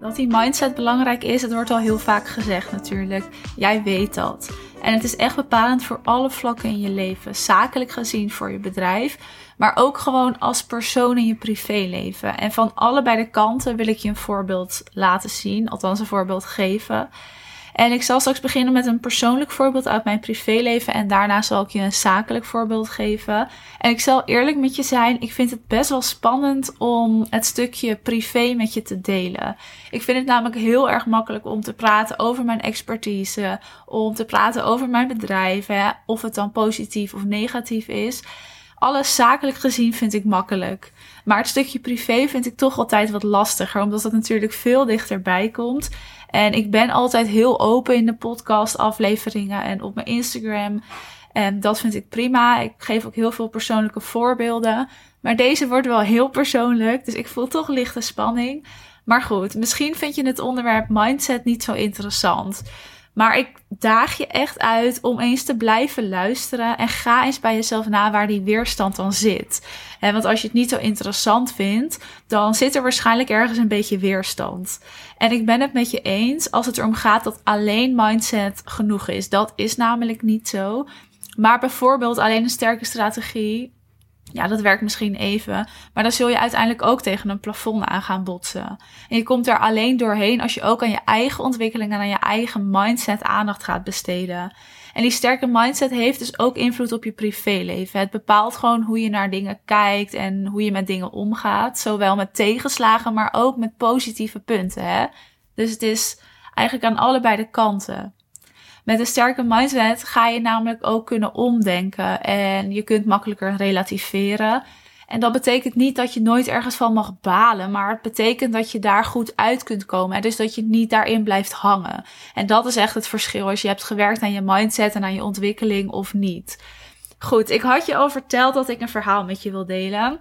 Dat die mindset belangrijk is, het wordt al heel vaak gezegd natuurlijk. Jij weet dat. En het is echt bepalend voor alle vlakken in je leven. Zakelijk gezien voor je bedrijf, maar ook gewoon als persoon in je privéleven. En van allebei de kanten wil ik je een voorbeeld laten zien, althans een voorbeeld geven. En ik zal straks beginnen met een persoonlijk voorbeeld uit mijn privéleven. En daarna zal ik je een zakelijk voorbeeld geven. En ik zal eerlijk met je zijn, ik vind het best wel spannend om het stukje privé met je te delen. Ik vind het namelijk heel erg makkelijk om te praten over mijn expertise. Om te praten over mijn bedrijf. Hè, of het dan positief of negatief is. Alles zakelijk gezien vind ik makkelijk. Maar het stukje privé vind ik toch altijd wat lastiger, omdat het natuurlijk veel dichterbij komt. En ik ben altijd heel open in de podcast afleveringen en op mijn Instagram. En dat vind ik prima. Ik geef ook heel veel persoonlijke voorbeelden. Maar deze wordt wel heel persoonlijk, dus ik voel toch lichte spanning. Maar goed, misschien vind je het onderwerp mindset niet zo interessant. Maar ik daag je echt uit om eens te blijven luisteren en ga eens bij jezelf na waar die weerstand dan zit. Want als je het niet zo interessant vindt, dan zit er waarschijnlijk ergens een beetje weerstand. En ik ben het met je eens als het erom gaat dat alleen mindset genoeg is. Dat is namelijk niet zo. Maar bijvoorbeeld alleen een sterke strategie ja, dat werkt misschien even, maar dan zul je uiteindelijk ook tegen een plafond aan gaan botsen. En je komt er alleen doorheen als je ook aan je eigen ontwikkeling en aan je eigen mindset aandacht gaat besteden. En die sterke mindset heeft dus ook invloed op je privéleven. Het bepaalt gewoon hoe je naar dingen kijkt en hoe je met dingen omgaat. Zowel met tegenslagen, maar ook met positieve punten. Hè? Dus het is eigenlijk aan allebei de kanten. Met een sterke mindset ga je namelijk ook kunnen omdenken en je kunt makkelijker relativeren. En dat betekent niet dat je nooit ergens van mag balen, maar het betekent dat je daar goed uit kunt komen. Dus dat je niet daarin blijft hangen. En dat is echt het verschil als je hebt gewerkt aan je mindset en aan je ontwikkeling of niet. Goed, ik had je al verteld dat ik een verhaal met je wil delen.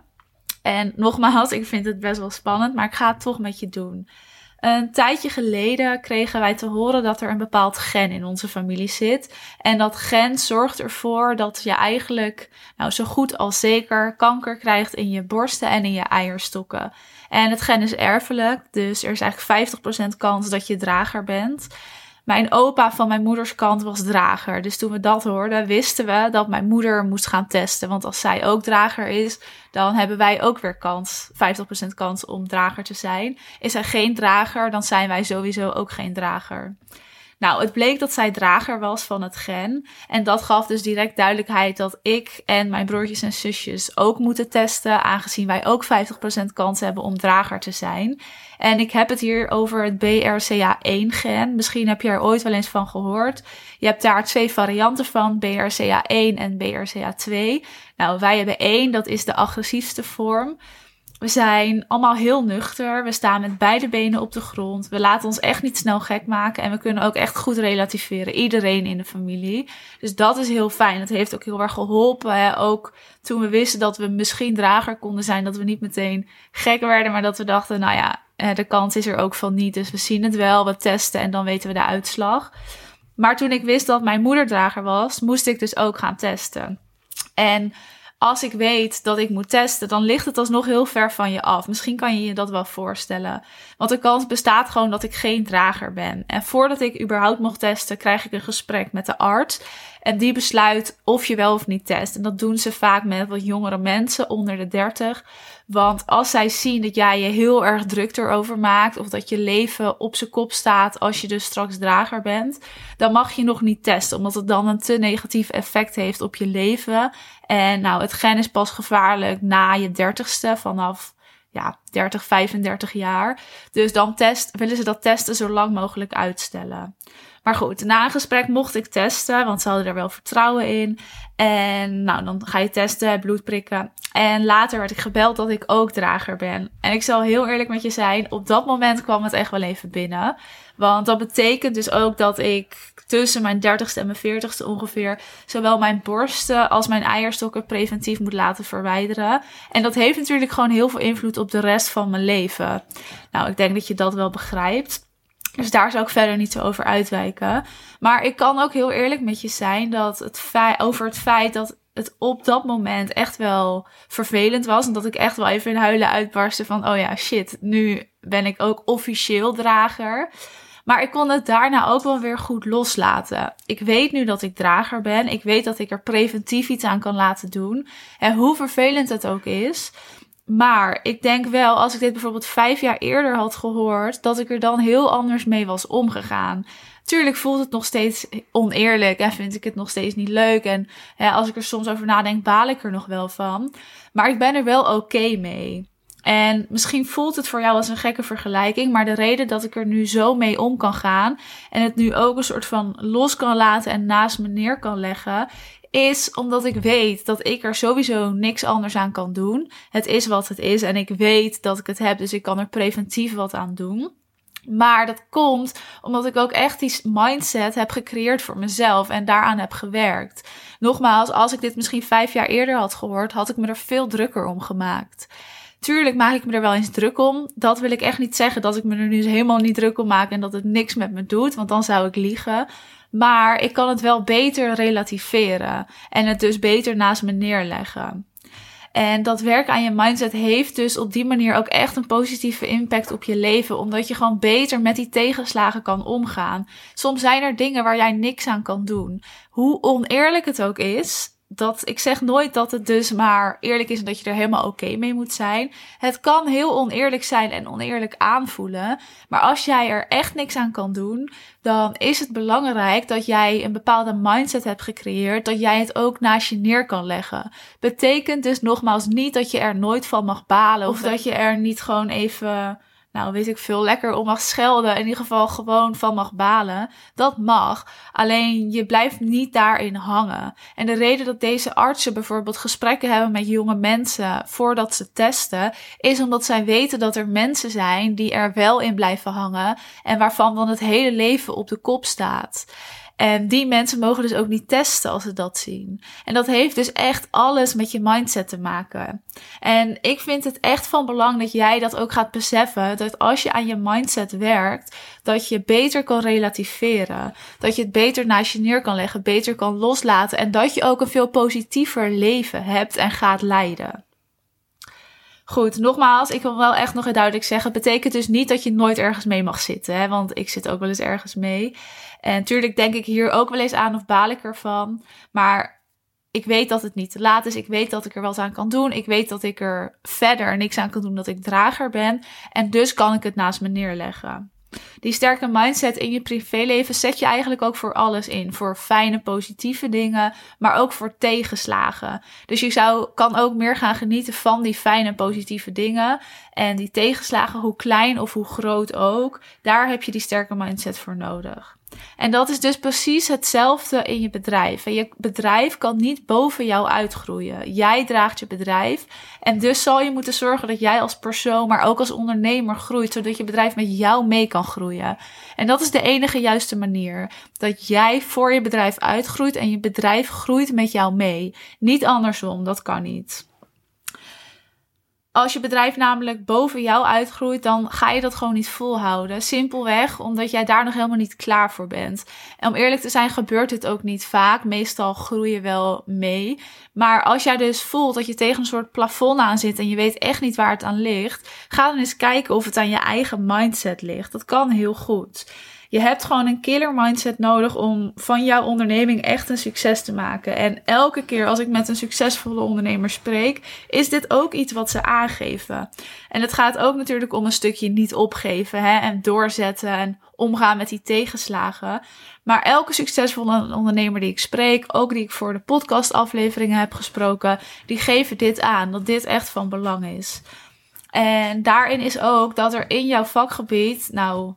En nogmaals, ik vind het best wel spannend, maar ik ga het toch met je doen. Een tijdje geleden kregen wij te horen dat er een bepaald gen in onze familie zit. En dat gen zorgt ervoor dat je eigenlijk nou, zo goed als zeker kanker krijgt in je borsten en in je eierstokken. En het gen is erfelijk, dus er is eigenlijk 50% kans dat je drager bent. Mijn opa van mijn moeders kant was drager. Dus toen we dat hoorden, wisten we dat mijn moeder moest gaan testen. Want als zij ook drager is, dan hebben wij ook weer kans, 50% kans om drager te zijn. Is zij geen drager, dan zijn wij sowieso ook geen drager. Nou, het bleek dat zij drager was van het gen. En dat gaf dus direct duidelijkheid dat ik en mijn broertjes en zusjes ook moeten testen, aangezien wij ook 50% kans hebben om drager te zijn. En ik heb het hier over het BRCA1-gen. Misschien heb je er ooit wel eens van gehoord. Je hebt daar twee varianten van, BRCA1 en BRCA2. Nou, wij hebben één, dat is de agressiefste vorm. We zijn allemaal heel nuchter. We staan met beide benen op de grond. We laten ons echt niet snel gek maken. En we kunnen ook echt goed relativeren. Iedereen in de familie. Dus dat is heel fijn. Het heeft ook heel erg geholpen. Hè? Ook toen we wisten dat we misschien drager konden zijn. Dat we niet meteen gek werden. Maar dat we dachten, nou ja, de kans is er ook van niet. Dus we zien het wel. We testen en dan weten we de uitslag. Maar toen ik wist dat mijn moeder drager was, moest ik dus ook gaan testen. En als ik weet dat ik moet testen, dan ligt het alsnog heel ver van je af. Misschien kan je je dat wel voorstellen. Want de kans bestaat gewoon dat ik geen drager ben. En voordat ik überhaupt mocht testen, krijg ik een gesprek met de arts. En die besluit of je wel of niet test. En dat doen ze vaak met wat jongere mensen onder de 30. Want als zij zien dat jij je heel erg druk erover maakt, of dat je leven op zijn kop staat als je dus straks drager bent, dan mag je nog niet testen, omdat het dan een te negatief effect heeft op je leven. En nou, het gen is pas gevaarlijk na je dertigste, vanaf ja, 30, 35 jaar. Dus dan test, willen ze dat testen zo lang mogelijk uitstellen. Maar goed, na een gesprek mocht ik testen, want ze hadden er wel vertrouwen in. En nou, dan ga je testen, bloed prikken. En later werd ik gebeld dat ik ook drager ben. En ik zal heel eerlijk met je zijn, op dat moment kwam het echt wel even binnen. Want dat betekent dus ook dat ik tussen mijn 30ste en mijn 40ste ongeveer zowel mijn borsten als mijn eierstokken preventief moet laten verwijderen. En dat heeft natuurlijk gewoon heel veel invloed op de rest van mijn leven. Nou, ik denk dat je dat wel begrijpt. Dus daar zou ik verder niet zo over uitwijken. Maar ik kan ook heel eerlijk met je zijn dat het over het feit dat het op dat moment echt wel vervelend was. En dat ik echt wel even in huilen uitbarstte van, oh ja, shit, nu ben ik ook officieel drager. Maar ik kon het daarna ook wel weer goed loslaten. Ik weet nu dat ik drager ben. Ik weet dat ik er preventief iets aan kan laten doen. En hoe vervelend het ook is. Maar ik denk wel, als ik dit bijvoorbeeld vijf jaar eerder had gehoord, dat ik er dan heel anders mee was omgegaan. Tuurlijk voelt het nog steeds oneerlijk en vind ik het nog steeds niet leuk. En als ik er soms over nadenk, baal ik er nog wel van. Maar ik ben er wel oké mee. En misschien voelt het voor jou als een gekke vergelijking, maar de reden dat ik er nu zo mee om kan gaan en het nu ook een soort van los kan laten en naast me neer kan leggen, is omdat ik weet dat ik er sowieso niks anders aan kan doen. Het is wat het is en ik weet dat ik het heb, dus ik kan er preventief wat aan doen. Maar dat komt omdat ik ook echt die mindset heb gecreëerd voor mezelf en daaraan heb gewerkt. Nogmaals, als ik dit misschien vijf jaar eerder had gehoord, had ik me er veel drukker om gemaakt. Tuurlijk maak ik me er wel eens druk om. Dat wil ik echt niet zeggen dat ik me er nu helemaal niet druk om maak en dat het niks met me doet, want dan zou ik liegen. Maar ik kan het wel beter relativeren en het dus beter naast me neerleggen. En dat werken aan je mindset heeft dus op die manier ook echt een positieve impact op je leven, omdat je gewoon beter met die tegenslagen kan omgaan. Soms zijn er dingen waar jij niks aan kan doen. Hoe oneerlijk het ook is, dat ik zeg nooit dat het dus maar eerlijk is en dat je er helemaal oké mee moet zijn. Het kan heel oneerlijk zijn en oneerlijk aanvoelen. Maar als jij er echt niks aan kan doen, dan is het belangrijk dat jij een bepaalde mindset hebt gecreëerd, dat jij het ook naast je neer kan leggen. Betekent dus nogmaals niet dat je er nooit van mag balen of dat je er niet gewoon even nou weet ik veel, lekker om mag schelden. In ieder geval gewoon van mag balen. Dat mag. Alleen je blijft niet daarin hangen. En de reden dat deze artsen bijvoorbeeld gesprekken hebben met jonge mensen voordat ze testen, is omdat zij weten dat er mensen zijn die er wel in blijven hangen en waarvan dan het hele leven op de kop staat. En die mensen mogen dus ook niet testen als ze dat zien. En dat heeft dus echt alles met je mindset te maken. En ik vind het echt van belang dat jij dat ook gaat beseffen. Dat als je aan je mindset werkt, dat je beter kan relativeren. Dat je het beter naast je neer kan leggen, beter kan loslaten. En dat je ook een veel positiever leven hebt en gaat leiden. Goed, nogmaals, ik wil wel echt nog duidelijk zeggen. Het betekent dus niet dat je nooit ergens mee mag zitten. Hè? Want ik zit ook wel eens ergens mee. En natuurlijk denk ik hier ook wel eens aan of baal ik ervan. Maar ik weet dat het niet te laat is. Ik weet dat ik er wat aan kan doen. Ik weet dat ik er verder niks aan kan doen dat ik drager ben. En dus kan ik het naast me neerleggen. Die sterke mindset in je privéleven zet je eigenlijk ook voor alles in. Voor fijne, positieve dingen, maar ook voor tegenslagen. Dus je zou, kan ook meer gaan genieten van die fijne, positieve dingen. En die tegenslagen, hoe klein of hoe groot ook, daar heb je die sterke mindset voor nodig. En dat is dus precies hetzelfde in je bedrijf. En je bedrijf kan niet boven jou uitgroeien. Jij draagt je bedrijf. En dus zal je moeten zorgen dat jij als persoon, maar ook als ondernemer groeit, zodat je bedrijf met jou mee kan groeien. En dat is de enige juiste manier. Dat jij voor je bedrijf uitgroeit en je bedrijf groeit met jou mee. Niet andersom, dat kan niet. Als je bedrijf namelijk boven jou uitgroeit, dan ga je dat gewoon niet volhouden. Simpelweg omdat jij daar nog helemaal niet klaar voor bent. En om eerlijk te zijn, gebeurt dit ook niet vaak. Meestal groei je wel mee. Maar als jij dus voelt dat je tegen een soort plafond aan zit en je weet echt niet waar het aan ligt, ga dan eens kijken of het aan je eigen mindset ligt. Dat kan heel goed. Je hebt gewoon een killer mindset nodig om van jouw onderneming echt een succes te maken. En elke keer als ik met een succesvolle ondernemer spreek, is dit ook iets wat ze aangeven. En het gaat ook natuurlijk om een stukje niet opgeven hè, en doorzetten en omgaan met die tegenslagen. Maar elke succesvolle ondernemer die ik spreek, ook die ik voor de podcastafleveringen heb gesproken, die geven dit aan, dat dit echt van belang is. En daarin is ook dat er in jouw vakgebied, nou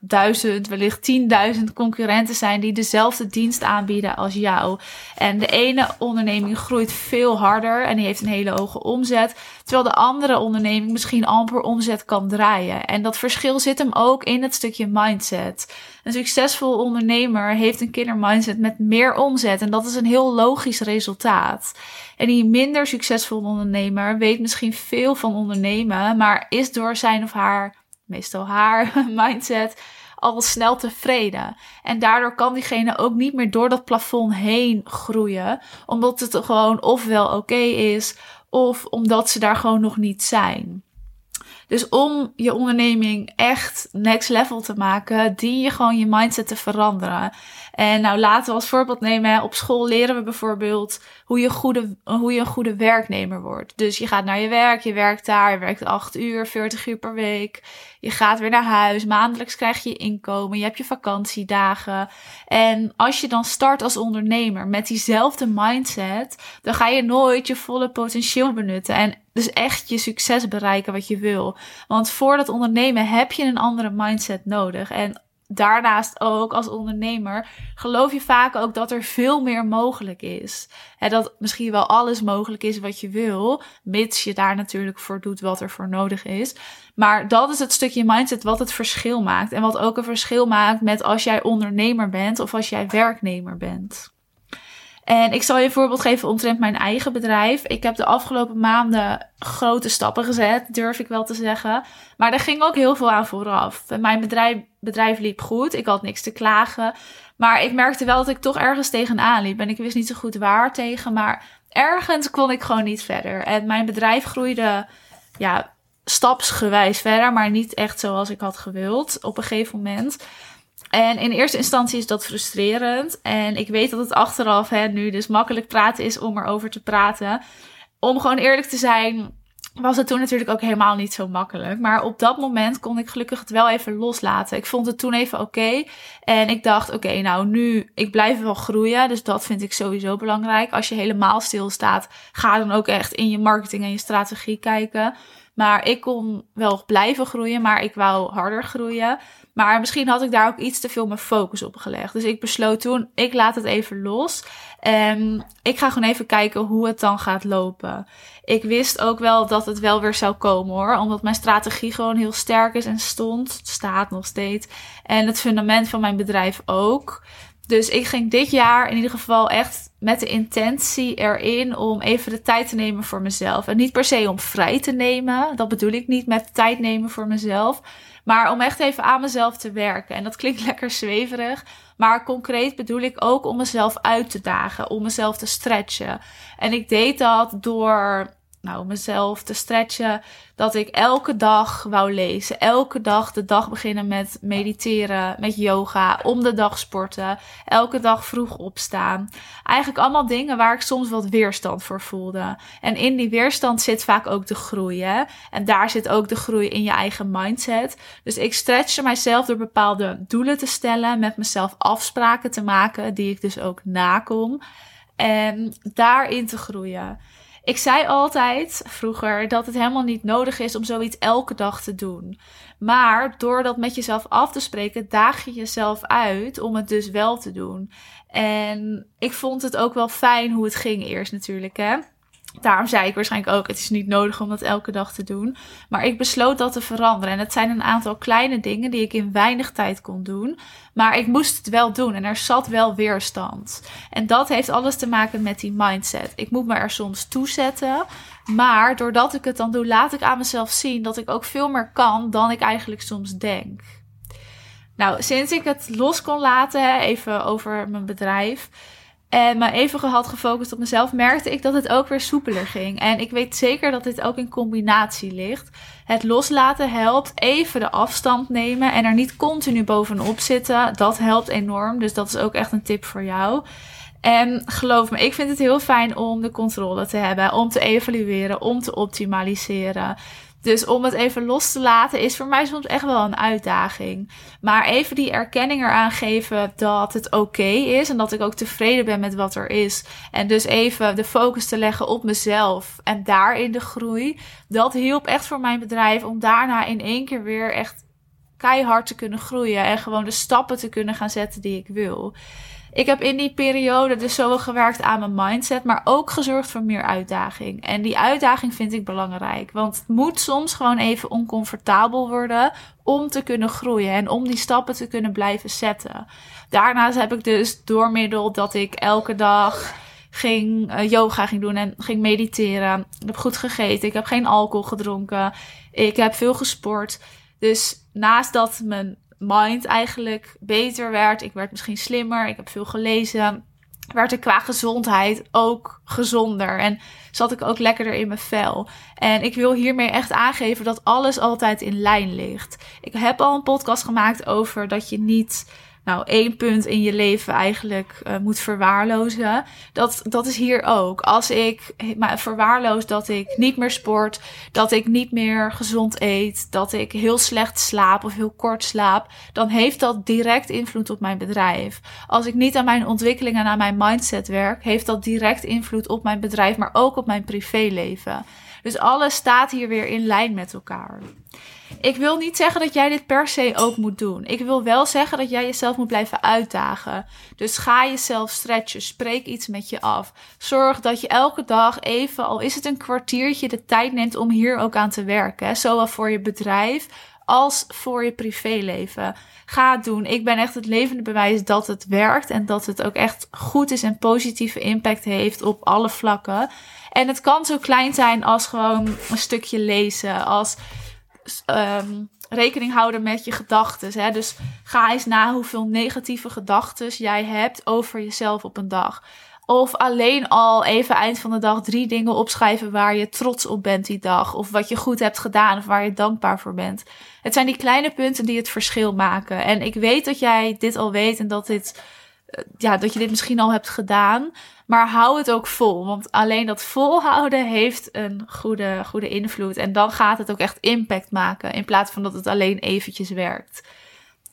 duizend, wellicht tienduizend concurrenten zijn die dezelfde dienst aanbieden als jou. En de ene onderneming groeit veel harder en die heeft een hele hoge omzet, terwijl de andere onderneming misschien amper omzet kan draaien. En dat verschil zit hem ook in het stukje mindset. Een succesvol ondernemer heeft een killer mindset met meer omzet en dat is een heel logisch resultaat. En die minder succesvolle ondernemer weet misschien veel van ondernemen, maar is door zijn of haar meestal haar mindset, al snel tevreden. En daardoor kan diegene ook niet meer door dat plafond heen groeien, omdat het gewoon ofwel oké is, of omdat ze daar gewoon nog niet zijn. Dus om je onderneming echt next level te maken, dien je gewoon je mindset te veranderen. En nou laten we als voorbeeld nemen, op school leren we bijvoorbeeld hoe je, goede, hoe je een goede werknemer wordt. Dus je gaat naar je werk, je werkt daar, je werkt 8 uur, 40 uur per week. Je gaat weer naar huis, maandelijks krijg je inkomen, je hebt je vakantiedagen. En als je dan start als ondernemer met diezelfde mindset, dan ga je nooit je volle potentieel benutten. En dus echt je succes bereiken wat je wil. Want voor dat ondernemen heb je een andere mindset nodig. En daarnaast ook als ondernemer geloof je vaak ook dat er veel meer mogelijk is. En dat misschien wel alles mogelijk is wat je wil, mits je daar natuurlijk voor doet wat er voor nodig is. Maar dat is het stukje mindset wat het verschil maakt. En wat ook een verschil maakt met als jij ondernemer bent of als jij werknemer bent. En ik zal je een voorbeeld geven omtrent mijn eigen bedrijf. Ik heb de afgelopen maanden grote stappen gezet, durf ik wel te zeggen. Maar er ging ook heel veel aan vooraf. Mijn bedrijf, bedrijf liep goed, ik had niks te klagen. Maar ik merkte wel dat ik toch ergens tegenaan liep. En ik wist niet zo goed waar tegen, maar ergens kon ik gewoon niet verder. En mijn bedrijf groeide, ja, stapsgewijs verder, maar niet echt zoals ik had gewild op een gegeven moment. En in eerste instantie is dat frustrerend. En ik weet dat het achteraf hè, nu dus makkelijk praten is om erover te praten. Om gewoon eerlijk te zijn, was het toen natuurlijk ook helemaal niet zo makkelijk. Maar op dat moment kon ik gelukkig het wel even loslaten. Ik vond het toen even oké. En ik dacht, oké, nou nu, ik blijf wel groeien. Dus dat vind ik sowieso belangrijk. Als je helemaal stilstaat, ga dan ook echt in je marketing en je strategie kijken. Maar ik kon wel blijven groeien, maar ik wou harder groeien. Maar misschien had ik daar ook iets te veel mijn focus op gelegd. Dus ik besloot toen, ik laat het even los. En ik ga gewoon even kijken hoe het dan gaat lopen. Ik wist ook wel dat het wel weer zou komen hoor. Omdat mijn strategie gewoon heel sterk is en stond. Staat nog steeds. En het fundament van mijn bedrijf ook. Dus ik ging dit jaar in ieder geval echt met de intentie erin om even de tijd te nemen voor mezelf. En niet per se om vrij te nemen. Dat bedoel ik niet met tijd nemen voor mezelf. Maar om echt even aan mezelf te werken. En dat klinkt lekker zweverig. Maar concreet bedoel ik ook om mezelf uit te dagen. Om mezelf te stretchen. En ik deed dat door nou, mezelf te stretchen. Dat ik elke dag wou lezen. Elke dag de dag beginnen met mediteren, met yoga, om de dag sporten. Elke dag vroeg opstaan. Eigenlijk allemaal dingen waar ik soms wat weerstand voor voelde. En in die weerstand zit vaak ook de groei. Hè? En daar zit ook de groei in je eigen mindset. Dus ik stretch mijzelf door bepaalde doelen te stellen. Met mezelf afspraken te maken, die ik dus ook nakom. En daarin te groeien. Ik zei altijd vroeger dat het helemaal niet nodig is om zoiets elke dag te doen. Maar door dat met jezelf af te spreken, daag je jezelf uit om het dus wel te doen. En ik vond het ook wel fijn hoe het ging eerst natuurlijk, hè. Daarom zei ik waarschijnlijk ook, het is niet nodig om dat elke dag te doen. Maar ik besloot dat te veranderen. En het zijn een aantal kleine dingen die ik in weinig tijd kon doen. Maar ik moest het wel doen en er zat wel weerstand. En dat heeft alles te maken met die mindset. Ik moet me er soms toe zetten. Maar doordat ik het dan doe, laat ik aan mezelf zien dat ik ook veel meer kan dan ik eigenlijk soms denk. Nou, sinds ik het los kon laten, even over mijn bedrijf en me even had gefocust op mezelf, merkte ik dat het ook weer soepeler ging. En ik weet zeker dat dit ook in combinatie ligt. Het loslaten helpt, even de afstand nemen en er niet continu bovenop zitten. Dat helpt enorm, dus dat is ook echt een tip voor jou. En geloof me, ik vind het heel fijn om de controle te hebben, om te evalueren, om te optimaliseren. Dus om het even los te laten is voor mij soms echt wel een uitdaging. Maar even die erkenning eraan geven dat het oké is en dat ik ook tevreden ben met wat er is. En dus even de focus te leggen op mezelf en daarin de groei. Dat hielp echt voor mijn bedrijf om daarna in één keer weer echt keihard te kunnen groeien en gewoon de stappen te kunnen gaan zetten die ik wil. Ik heb in die periode dus zowel gewerkt aan mijn mindset, maar ook gezorgd voor meer uitdaging. En die uitdaging vind ik belangrijk, want het moet soms gewoon even oncomfortabel worden om te kunnen groeien en om die stappen te kunnen blijven zetten. Daarnaast heb ik dus door middel dat ik elke dag ging uh, yoga ging doen en ging mediteren. Ik heb goed gegeten, ik heb geen alcohol gedronken, ik heb veel gesport. Dus naast dat mijn mind eigenlijk beter werd. Ik werd misschien slimmer. Ik heb veel gelezen. Werd ik qua gezondheid ook gezonder. En zat ik ook lekkerder in mijn vel. En ik wil hiermee echt aangeven dat alles altijd in lijn ligt. Ik heb al een podcast gemaakt over dat je niet nou, één punt in je leven eigenlijk uh, moet verwaarlozen. Dat, dat is hier ook. Als ik maar verwaarloos dat ik niet meer sport, dat ik niet meer gezond eet, dat ik heel slecht slaap of heel kort slaap, dan heeft dat direct invloed op mijn bedrijf. Als ik niet aan mijn ontwikkeling en aan mijn mindset werk, heeft dat direct invloed op mijn bedrijf, maar ook op mijn privéleven. Dus alles staat hier weer in lijn met elkaar. Ik wil niet zeggen dat jij dit per se ook moet doen. Ik wil wel zeggen dat jij jezelf moet blijven uitdagen. Dus ga jezelf stretchen. Spreek iets met je af. Zorg dat je elke dag even, al is het een kwartiertje, de tijd neemt om hier ook aan te werken. Zowel voor je bedrijf als voor je privéleven. Ga het doen. Ik ben echt het levende bewijs dat het werkt en dat het ook echt goed is en positieve impact heeft op alle vlakken. En het kan zo klein zijn als gewoon een stukje lezen, als um, rekening houden met je gedachten. Dus ga eens na hoeveel negatieve gedachten jij hebt over jezelf op een dag. Of alleen al even eind van de dag drie dingen opschrijven waar je trots op bent die dag. Of wat je goed hebt gedaan of waar je dankbaar voor bent. Het zijn die kleine punten die het verschil maken. En ik weet dat jij dit al weet en dat, dit, ja, dat je dit misschien al hebt gedaan. Maar hou het ook vol. Want alleen dat volhouden heeft een goede, goede invloed. En dan gaat het ook echt impact maken. In plaats van dat het alleen eventjes werkt.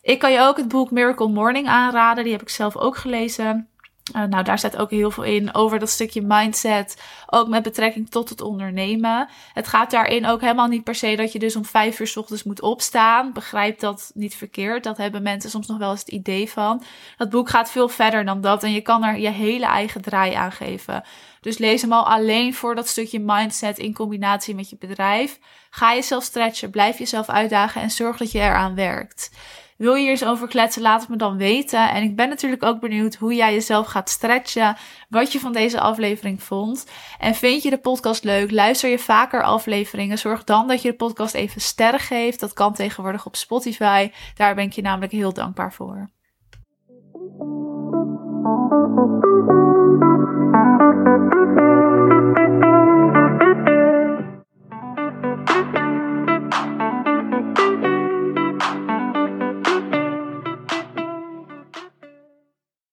Ik kan je ook het boek Miracle Morning aanraden. Die heb ik zelf ook gelezen. Uh, nou, daar staat ook heel veel in over dat stukje mindset. Ook met betrekking tot het ondernemen. Het gaat daarin ook helemaal niet per se dat je dus om vijf uur s ochtends moet opstaan. Begrijp dat niet verkeerd. Dat hebben mensen soms nog wel eens het idee van. Dat boek gaat veel verder dan dat. En je kan er je hele eigen draai aan geven. Dus lees hem al alleen voor dat stukje mindset in combinatie met je bedrijf. Ga jezelf stretchen, blijf jezelf uitdagen en zorg dat je eraan werkt. Wil je hier eens over kletsen? Laat het me dan weten. En ik ben natuurlijk ook benieuwd hoe jij jezelf gaat stretchen. Wat je van deze aflevering vond. En vind je de podcast leuk? Luister je vaker afleveringen? Zorg dan dat je de podcast even sterren geeft. Dat kan tegenwoordig op Spotify. Daar ben ik je namelijk heel dankbaar voor.